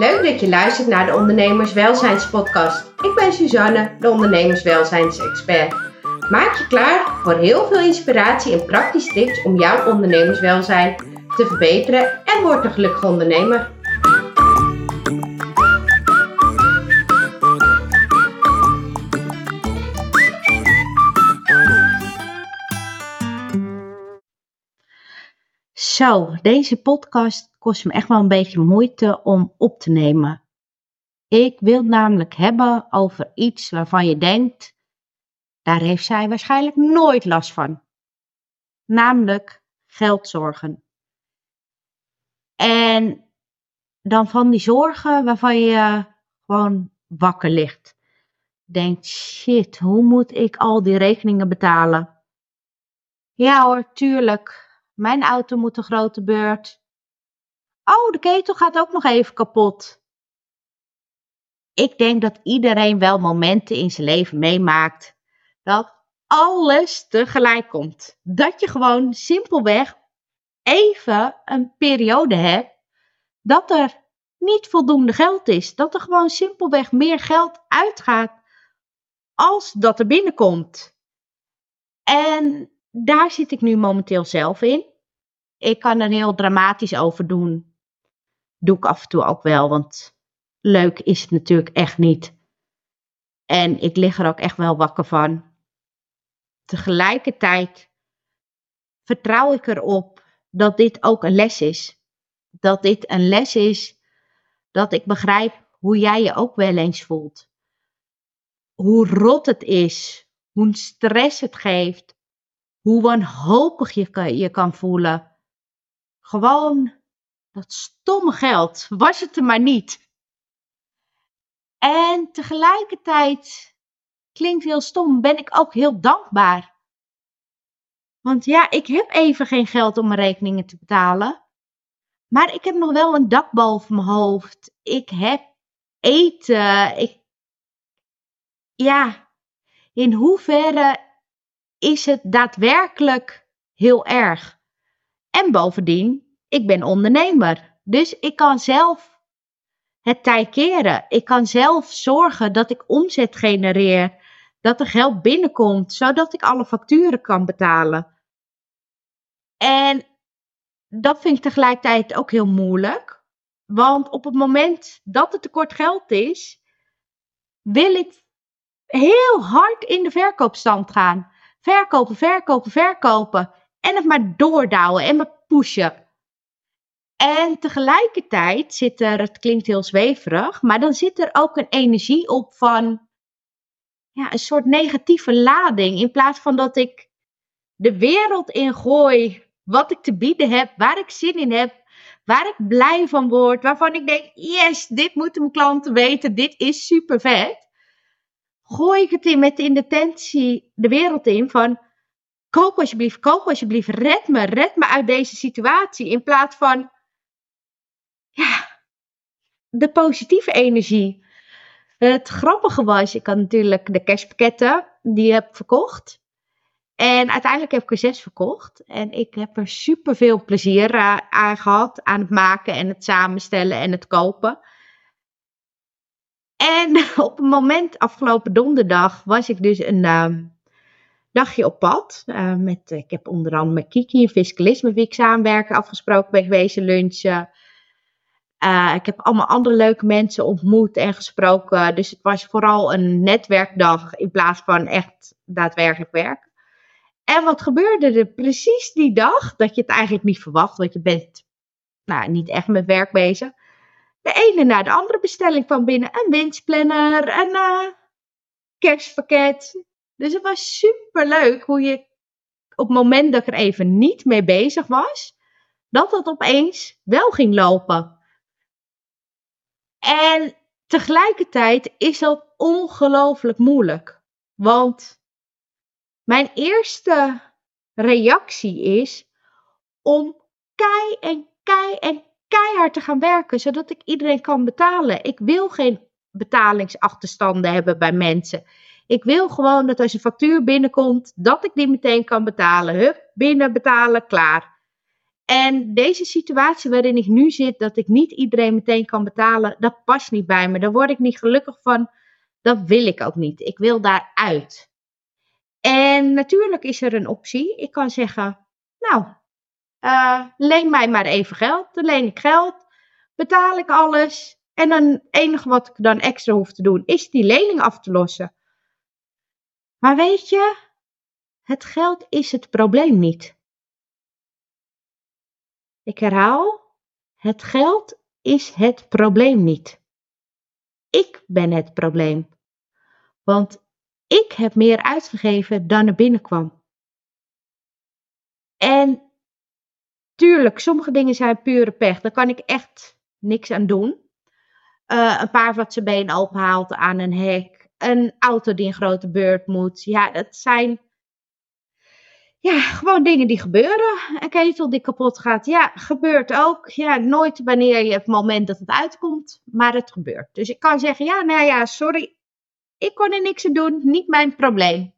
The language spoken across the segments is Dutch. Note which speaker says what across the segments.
Speaker 1: Leuk dat je luistert naar de Ondernemerswelzijnspodcast. Ik ben Suzanne, de ondernemerswelzijnsexpert. Maak je klaar voor heel veel inspiratie en praktische tips om jouw ondernemerswelzijn te verbeteren en word een gelukkige ondernemer.
Speaker 2: Zo, deze podcast kost me echt wel een beetje moeite om op te nemen. Ik wil namelijk hebben over iets waarvan je denkt, daar heeft zij waarschijnlijk nooit last van. Namelijk geldzorgen. En dan van die zorgen waarvan je gewoon wakker ligt. Denkt, shit, hoe moet ik al die rekeningen betalen? Ja hoor, tuurlijk. Mijn auto moet een grote beurt. Oh, de ketel gaat ook nog even kapot. Ik denk dat iedereen wel momenten in zijn leven meemaakt dat alles tegelijk komt. Dat je gewoon simpelweg even een periode hebt dat er niet voldoende geld is. Dat er gewoon simpelweg meer geld uitgaat als dat er binnenkomt. En daar zit ik nu momenteel zelf in. Ik kan er heel dramatisch over doen. Doe ik af en toe ook wel, want leuk is het natuurlijk echt niet. En ik lig er ook echt wel wakker van. Tegelijkertijd vertrouw ik erop dat dit ook een les is. Dat dit een les is dat ik begrijp hoe jij je ook wel eens voelt. Hoe rot het is, hoe stress het geeft, hoe wanhopig je je kan voelen. Gewoon dat stomme geld, was het er maar niet. En tegelijkertijd klinkt heel stom, ben ik ook heel dankbaar. Want ja, ik heb even geen geld om mijn rekeningen te betalen. Maar ik heb nog wel een dak boven mijn hoofd. Ik heb eten. Ik... Ja, in hoeverre is het daadwerkelijk heel erg? En bovendien, ik ben ondernemer. Dus ik kan zelf het tij keren. Ik kan zelf zorgen dat ik omzet genereer. Dat er geld binnenkomt, zodat ik alle facturen kan betalen. En dat vind ik tegelijkertijd ook heel moeilijk. Want op het moment dat er tekort geld is, wil ik heel hard in de verkoopstand gaan. Verkopen, verkopen, verkopen. En het maar doordouwen en maar pushen. En tegelijkertijd zit er, het klinkt heel zweverig, maar dan zit er ook een energie op van ja, een soort negatieve lading. In plaats van dat ik de wereld ingooi wat ik te bieden heb, waar ik zin in heb, waar ik blij van word, waarvan ik denk, yes, dit moeten mijn klanten weten, dit is super vet. Gooi ik het in met de intentie de wereld in van, koop alsjeblieft, koop alsjeblieft, red me, red me uit deze situatie. In plaats van, ja, de positieve energie. Het grappige was, ik had natuurlijk de cashpakketten, die heb verkocht. En uiteindelijk heb ik er zes verkocht. En ik heb er super veel plezier aan gehad. Aan het maken en het samenstellen en het kopen. En op een moment, afgelopen donderdag, was ik dus een uh, dagje op pad. Uh, met, ik heb onder andere met Kiki, een fiscalisme wie ik samenwerken, afgesproken ben geweest, lunchen. Uh, ik heb allemaal andere leuke mensen ontmoet en gesproken. Dus het was vooral een netwerkdag in plaats van echt daadwerkelijk werk. En wat gebeurde er precies die dag, dat je het eigenlijk niet verwacht, want je bent nou, niet echt met werk bezig. De ene naar de andere bestelling van binnen. Een winstplanner, een uh, kerstpakket. Dus het was super leuk hoe je op het moment dat ik er even niet mee bezig was, dat dat opeens wel ging lopen. En tegelijkertijd is dat ongelooflijk moeilijk. Want mijn eerste reactie is om kei en kei en keihard te gaan werken, zodat ik iedereen kan betalen. Ik wil geen betalingsachterstanden hebben bij mensen. Ik wil gewoon dat als een factuur binnenkomt, dat ik die meteen kan betalen. Hup, binnen betalen, klaar. En deze situatie waarin ik nu zit, dat ik niet iedereen meteen kan betalen, dat past niet bij me. Daar word ik niet gelukkig van. Dat wil ik ook niet. Ik wil daaruit. En natuurlijk is er een optie. Ik kan zeggen, nou, uh, leen mij maar even geld. Dan leen ik geld, betaal ik alles. En dan het enige wat ik dan extra hoef te doen, is die lening af te lossen. Maar weet je, het geld is het probleem niet. Ik herhaal, het geld is het probleem niet. Ik ben het probleem. Want ik heb meer uitgegeven dan er binnenkwam. En tuurlijk, sommige dingen zijn pure pech. Daar kan ik echt niks aan doen. Uh, een paard wat zijn been openhaalt aan een hek. Een auto die een grote beurt moet. Ja, dat zijn ja, gewoon dingen die gebeuren. Een ketel die kapot gaat. Ja, gebeurt ook. Ja, nooit wanneer je het moment dat het uitkomt. Maar het gebeurt. Dus ik kan zeggen, ja, nou ja, sorry. Ik kon er niks aan doen. Niet mijn probleem.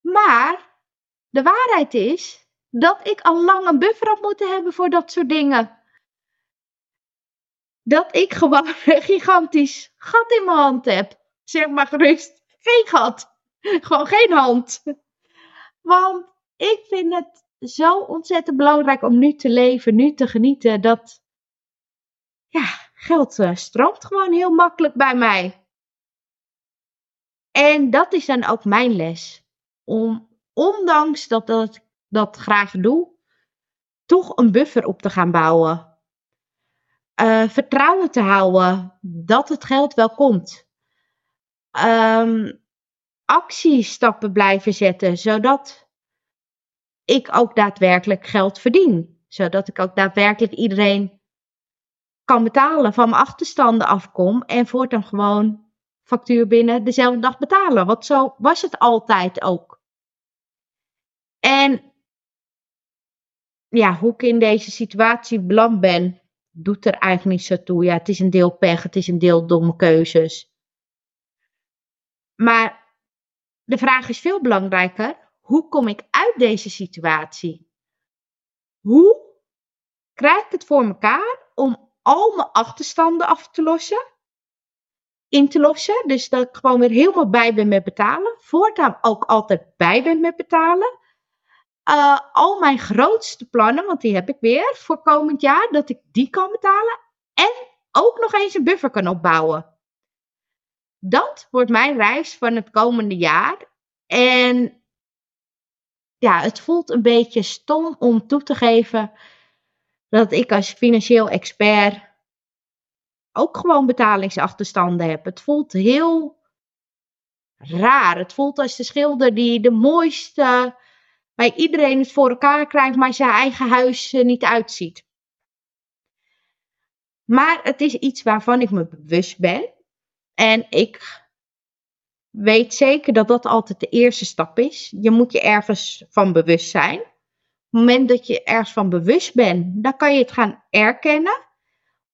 Speaker 2: Maar de waarheid is dat ik al lang een buffer had moeten hebben voor dat soort dingen. Dat ik gewoon een gigantisch gat in mijn hand heb. Zeg maar gerust. Geen gat. Gewoon geen hand. Want ik vind het zo ontzettend belangrijk om nu te leven, nu te genieten. Dat ja, geld uh, stroomt gewoon heel makkelijk bij mij. En dat is dan ook mijn les. Om, ondanks dat dat, dat graag doe, toch een buffer op te gaan bouwen. Uh, vertrouwen te houden dat het geld wel komt. Um, actiestappen blijven zetten, zodat ik ook daadwerkelijk geld verdien. Zodat ik ook daadwerkelijk iedereen kan betalen, van mijn achterstanden afkom en voortaan gewoon factuur binnen dezelfde dag betalen. Want zo was het altijd ook. En ja, hoe ik in deze situatie beland ben, doet er eigenlijk niet zo toe. Ja, het is een deel pech, het is een deel domme keuzes. Maar de vraag is veel belangrijker. Hoe kom ik uit deze situatie? Hoe krijg ik het voor elkaar om al mijn achterstanden af te lossen? In te lossen. Dus dat ik gewoon weer helemaal bij ben met betalen. Voortaan ook altijd bij ben met betalen. Uh, al mijn grootste plannen, want die heb ik weer voor komend jaar, dat ik die kan betalen. En ook nog eens een buffer kan opbouwen dat wordt mijn reis van het komende jaar. En ja, het voelt een beetje stom om toe te geven dat ik als financieel expert ook gewoon betalingsachterstanden heb. Het voelt heel raar. Het voelt als de schilder die de mooiste bij iedereen het voor elkaar krijgt, maar zijn eigen huis niet uitziet. Maar het is iets waarvan ik me bewust ben. En ik weet zeker dat dat altijd de eerste stap is. Je moet je ergens van bewust zijn. Op het moment dat je ergens van bewust bent, dan kan je het gaan erkennen.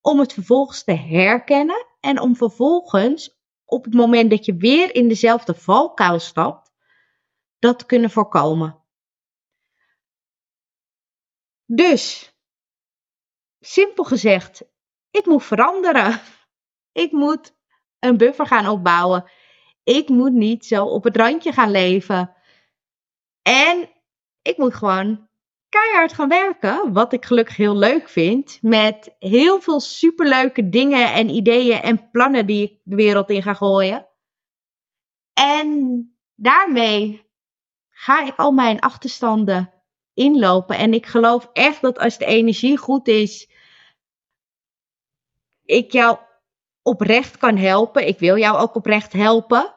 Speaker 2: Om het vervolgens te herkennen. En om vervolgens, op het moment dat je weer in dezelfde valkuil stapt, dat te kunnen voorkomen. Dus, simpel gezegd, ik moet veranderen. Ik moet een buffer gaan opbouwen. Ik moet niet zo op het randje gaan leven. En ik moet gewoon keihard gaan werken, wat ik gelukkig heel leuk vind, met heel veel superleuke dingen en ideeën en plannen die ik de wereld in ga gooien. En daarmee ga ik al mijn achterstanden inlopen. En ik geloof echt dat als de energie goed is, ik jou oprecht kan helpen, ik wil jou ook oprecht helpen,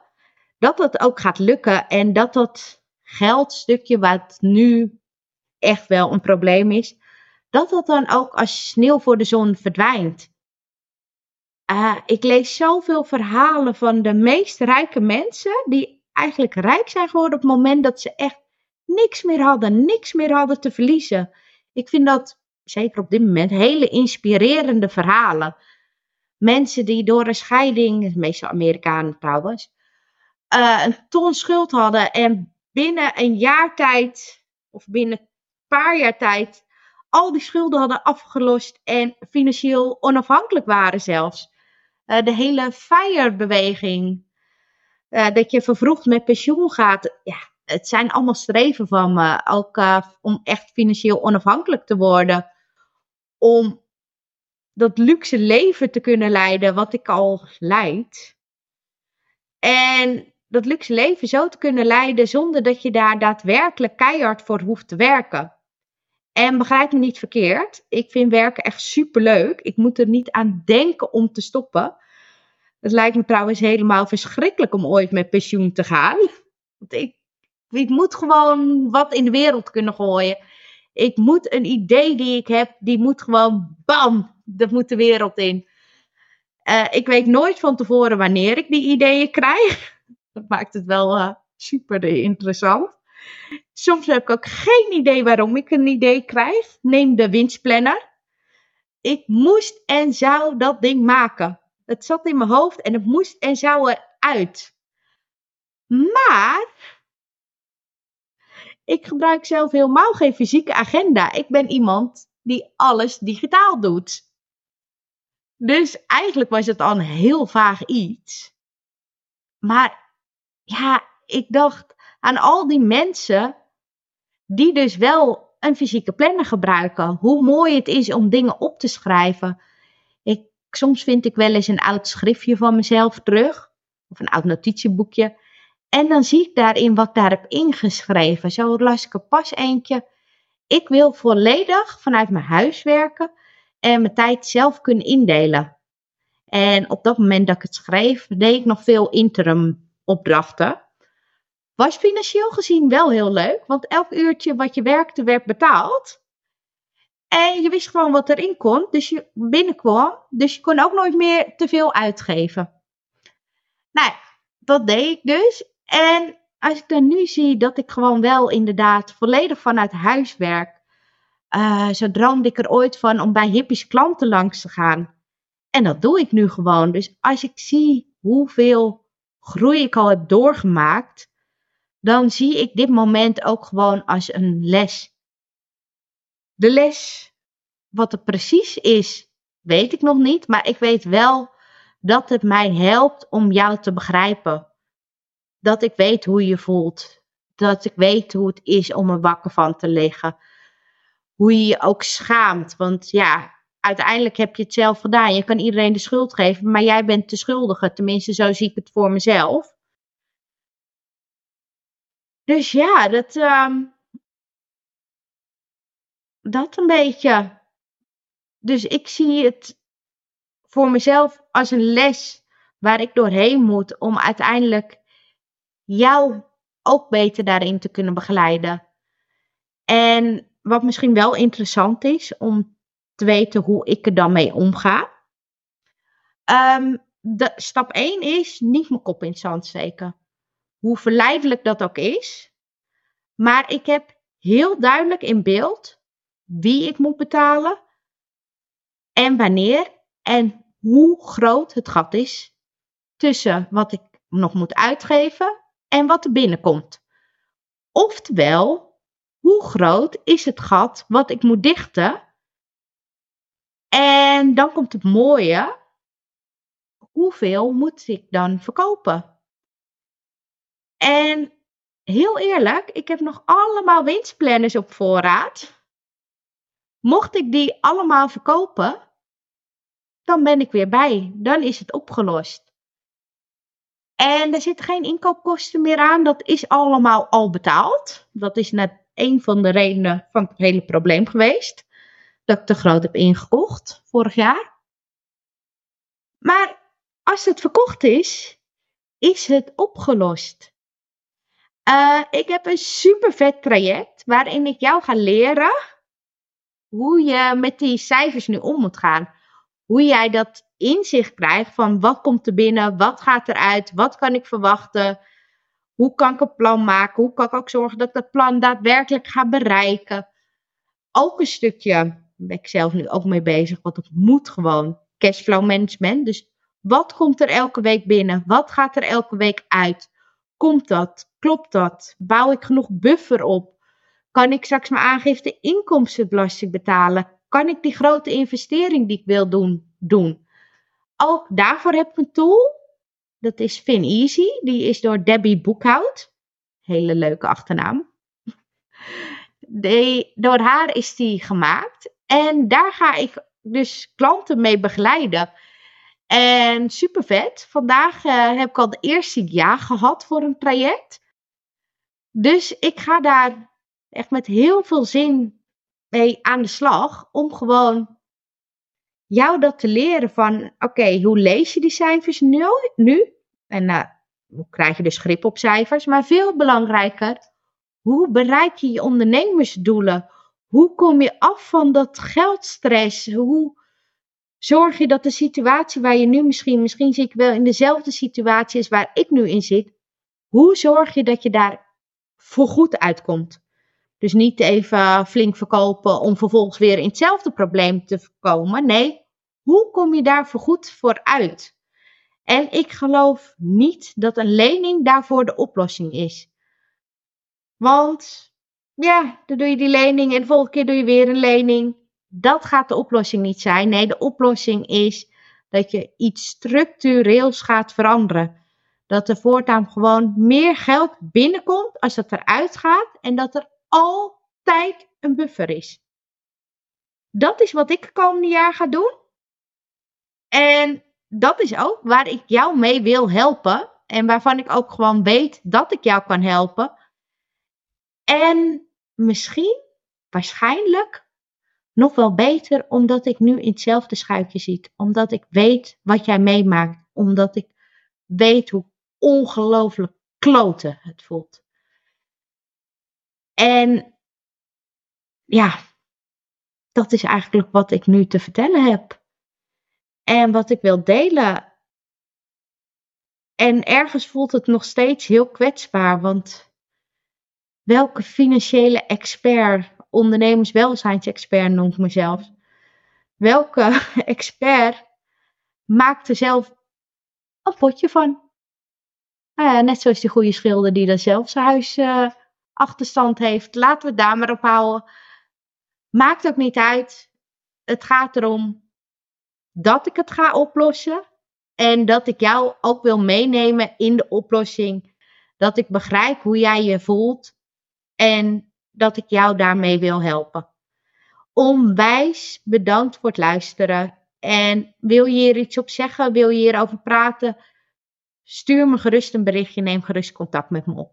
Speaker 2: dat dat ook gaat lukken en dat dat geldstukje wat nu echt wel een probleem is, dat dat dan ook als sneeuw voor de zon verdwijnt. Uh, ik lees zoveel verhalen van de meest rijke mensen die eigenlijk rijk zijn geworden op het moment dat ze echt niks meer hadden, niks meer hadden te verliezen. Ik vind dat, zeker op dit moment, hele inspirerende verhalen mensen die door een scheiding, meestal Amerikanen trouwens, uh, een ton schuld hadden en binnen een jaar tijd, of binnen een paar jaar tijd al die schulden hadden afgelost en financieel onafhankelijk waren zelfs. Uh, de hele FIRE-beweging, uh, dat je vervroegd met pensioen gaat. Ja, het zijn allemaal streven van me, ook uh, om echt financieel onafhankelijk te worden. Om dat luxe leven te kunnen leiden wat ik al leid. En dat luxe leven zo te kunnen leiden zonder dat je daar daadwerkelijk keihard voor hoeft te werken. En begrijp me niet verkeerd, ik vind werken echt superleuk. Ik moet er niet aan denken om te stoppen. Het lijkt me trouwens helemaal verschrikkelijk om ooit met pensioen te gaan. Want ik, ik moet gewoon wat in de wereld kunnen gooien. Ik moet een idee die ik heb, die moet gewoon bam, dat moet de wereld in. Uh, ik weet nooit van tevoren wanneer ik die ideeën krijg. Dat maakt het wel uh, super interessant. Soms heb ik ook geen idee waarom ik een idee krijg. Neem de winstplanner. Ik moest en zou dat ding maken. Het zat in mijn hoofd en het moest en zou eruit. Maar ik gebruik zelf helemaal geen fysieke agenda. Ik ben iemand die alles digitaal doet. Dus eigenlijk was het al een heel vaag iets. Maar ja, ik dacht aan al die mensen die dus wel een fysieke planner gebruiken. Hoe mooi het is om dingen op te schrijven. Ik, soms vind ik wel eens een oud schriftje van mezelf terug. Of een oud notitieboekje. En dan zie ik daarin wat ik daar heb ingeschreven. Zo las ik er pas eentje. Ik wil volledig vanuit mijn huis werken en mijn tijd zelf kunnen indelen. En op dat moment dat ik het schreef, deed ik nog veel interim opdrachten. Was financieel gezien wel heel leuk, want elk uurtje wat je werkte werd betaald. En je wist gewoon wat erin kon, dus je binnenkwam. Dus je kon ook nooit meer te veel uitgeven. Nou, dat deed ik dus. En als ik dan nu zie dat ik gewoon wel inderdaad volledig vanuit huis werk. Uh, zo droomde ik er ooit van om bij hippies klanten langs te gaan. En dat doe ik nu gewoon. Dus als ik zie hoeveel groei ik al heb doorgemaakt, dan zie ik dit moment ook gewoon als een les. De les, wat het precies is, weet ik nog niet, maar ik weet wel dat het mij helpt om jou te begrijpen. Dat ik weet hoe je voelt. Dat ik weet hoe het is om er wakker van te liggen. Hoe je je ook schaamt. Want ja, uiteindelijk heb je het zelf gedaan. Je kan iedereen de schuld geven, maar jij bent de schuldige. Tenminste, zo zie ik het voor mezelf. Dus ja, dat, um, dat een beetje. Dus ik zie het voor mezelf als een les waar ik doorheen moet om uiteindelijk jou ook beter daarin te kunnen begeleiden. En wat misschien wel interessant is om te weten hoe ik er dan mee omga. Um, de, stap 1 is niet mijn kop in het zand steken hoe verleidelijk dat ook is. Maar ik heb heel duidelijk in beeld wie ik moet betalen en wanneer en hoe groot het gat is tussen wat ik nog moet uitgeven en wat er binnenkomt. Oftewel, hoe groot is het gat wat ik moet dichten? En dan komt het mooie. Hoeveel moet ik dan verkopen? En heel eerlijk, ik heb nog allemaal winstplanners op voorraad. Mocht ik die allemaal verkopen, dan ben ik weer bij. Dan is het opgelost. En er zitten geen inkoopkosten meer aan. Dat is allemaal al betaald. Dat is net een van de redenen van het hele probleem geweest. Dat ik te groot heb ingekocht vorig jaar. Maar als het verkocht is, is het opgelost. Uh, ik heb een super vet traject waarin ik jou ga leren hoe je met die cijfers nu om moet gaan. Hoe jij dat inzicht krijgt van wat komt er binnen, wat gaat eruit, wat kan ik verwachten, hoe kan ik een plan maken, hoe kan ik ook zorgen dat ik dat plan daadwerkelijk ga bereiken. Ook een stukje, daar ben ik zelf nu ook mee bezig, want het moet gewoon, cashflow management. Dus wat komt er elke week binnen, wat gaat er elke week uit? Komt dat? Klopt dat? Bouw ik genoeg buffer op? Kan ik straks mijn aangifte inkomstenbelasting betalen? Kan ik die grote investering die ik wil doen, doen? Ook daarvoor heb ik een tool. Dat is FinEasy. Die is door Debbie Boekhout. Hele leuke achternaam. De, door haar is die gemaakt. En daar ga ik dus klanten mee begeleiden. En super vet. Vandaag uh, heb ik al de eerste ja gehad voor een traject. Dus ik ga daar echt met heel veel zin aan de slag. Om gewoon jou dat te leren van, oké, hoe lees je die cijfers nu? nu? En uh, hoe krijg je dus grip op cijfers? Maar veel belangrijker, hoe bereik je je ondernemersdoelen? Hoe kom je af van dat geldstress? Hoe zorg je dat de situatie waar je nu misschien, misschien zit ik wel in dezelfde situatie als waar ik nu in zit. Hoe zorg je dat je daar voorgoed uitkomt? Dus niet even flink verkopen om vervolgens weer in hetzelfde probleem te komen. Nee, hoe kom je daar voorgoed voor uit? En ik geloof niet dat een lening daarvoor de oplossing is. Want ja, dan doe je die lening en de volgende keer doe je weer een lening. Dat gaat de oplossing niet zijn. Nee, de oplossing is dat je iets structureels gaat veranderen. Dat er voortaan gewoon meer geld binnenkomt als het eruit gaat en dat er altijd een buffer is. Dat is wat ik komende jaar ga doen. En dat is ook waar ik jou mee wil helpen. En waarvan ik ook gewoon weet dat ik jou kan helpen. En misschien, waarschijnlijk, nog wel beter omdat ik nu in hetzelfde schuitje zit. Omdat ik weet wat jij meemaakt. Omdat ik weet hoe ongelooflijk kloten het voelt. En ja, dat is eigenlijk wat ik nu te vertellen heb. En wat ik wil delen. En ergens voelt het nog steeds heel kwetsbaar, want welke financiële expert, ondernemerswelzijnsexpert noem ik mezelf, welke expert maakt er zelf een potje van? Nou ja, net zoals die goede schilder die dan zelf zijn huis uh, achterstand heeft. Laten we het daar maar op houden. Maakt ook niet uit. Het gaat erom dat ik het ga oplossen. En dat ik jou ook wil meenemen in de oplossing. Dat ik begrijp hoe jij je voelt. En dat ik jou daarmee wil helpen. Onwijs bedankt voor het luisteren. En wil je hier iets op zeggen? Wil je hierover praten? Stuur me gerust een berichtje. Neem gerust contact met me op.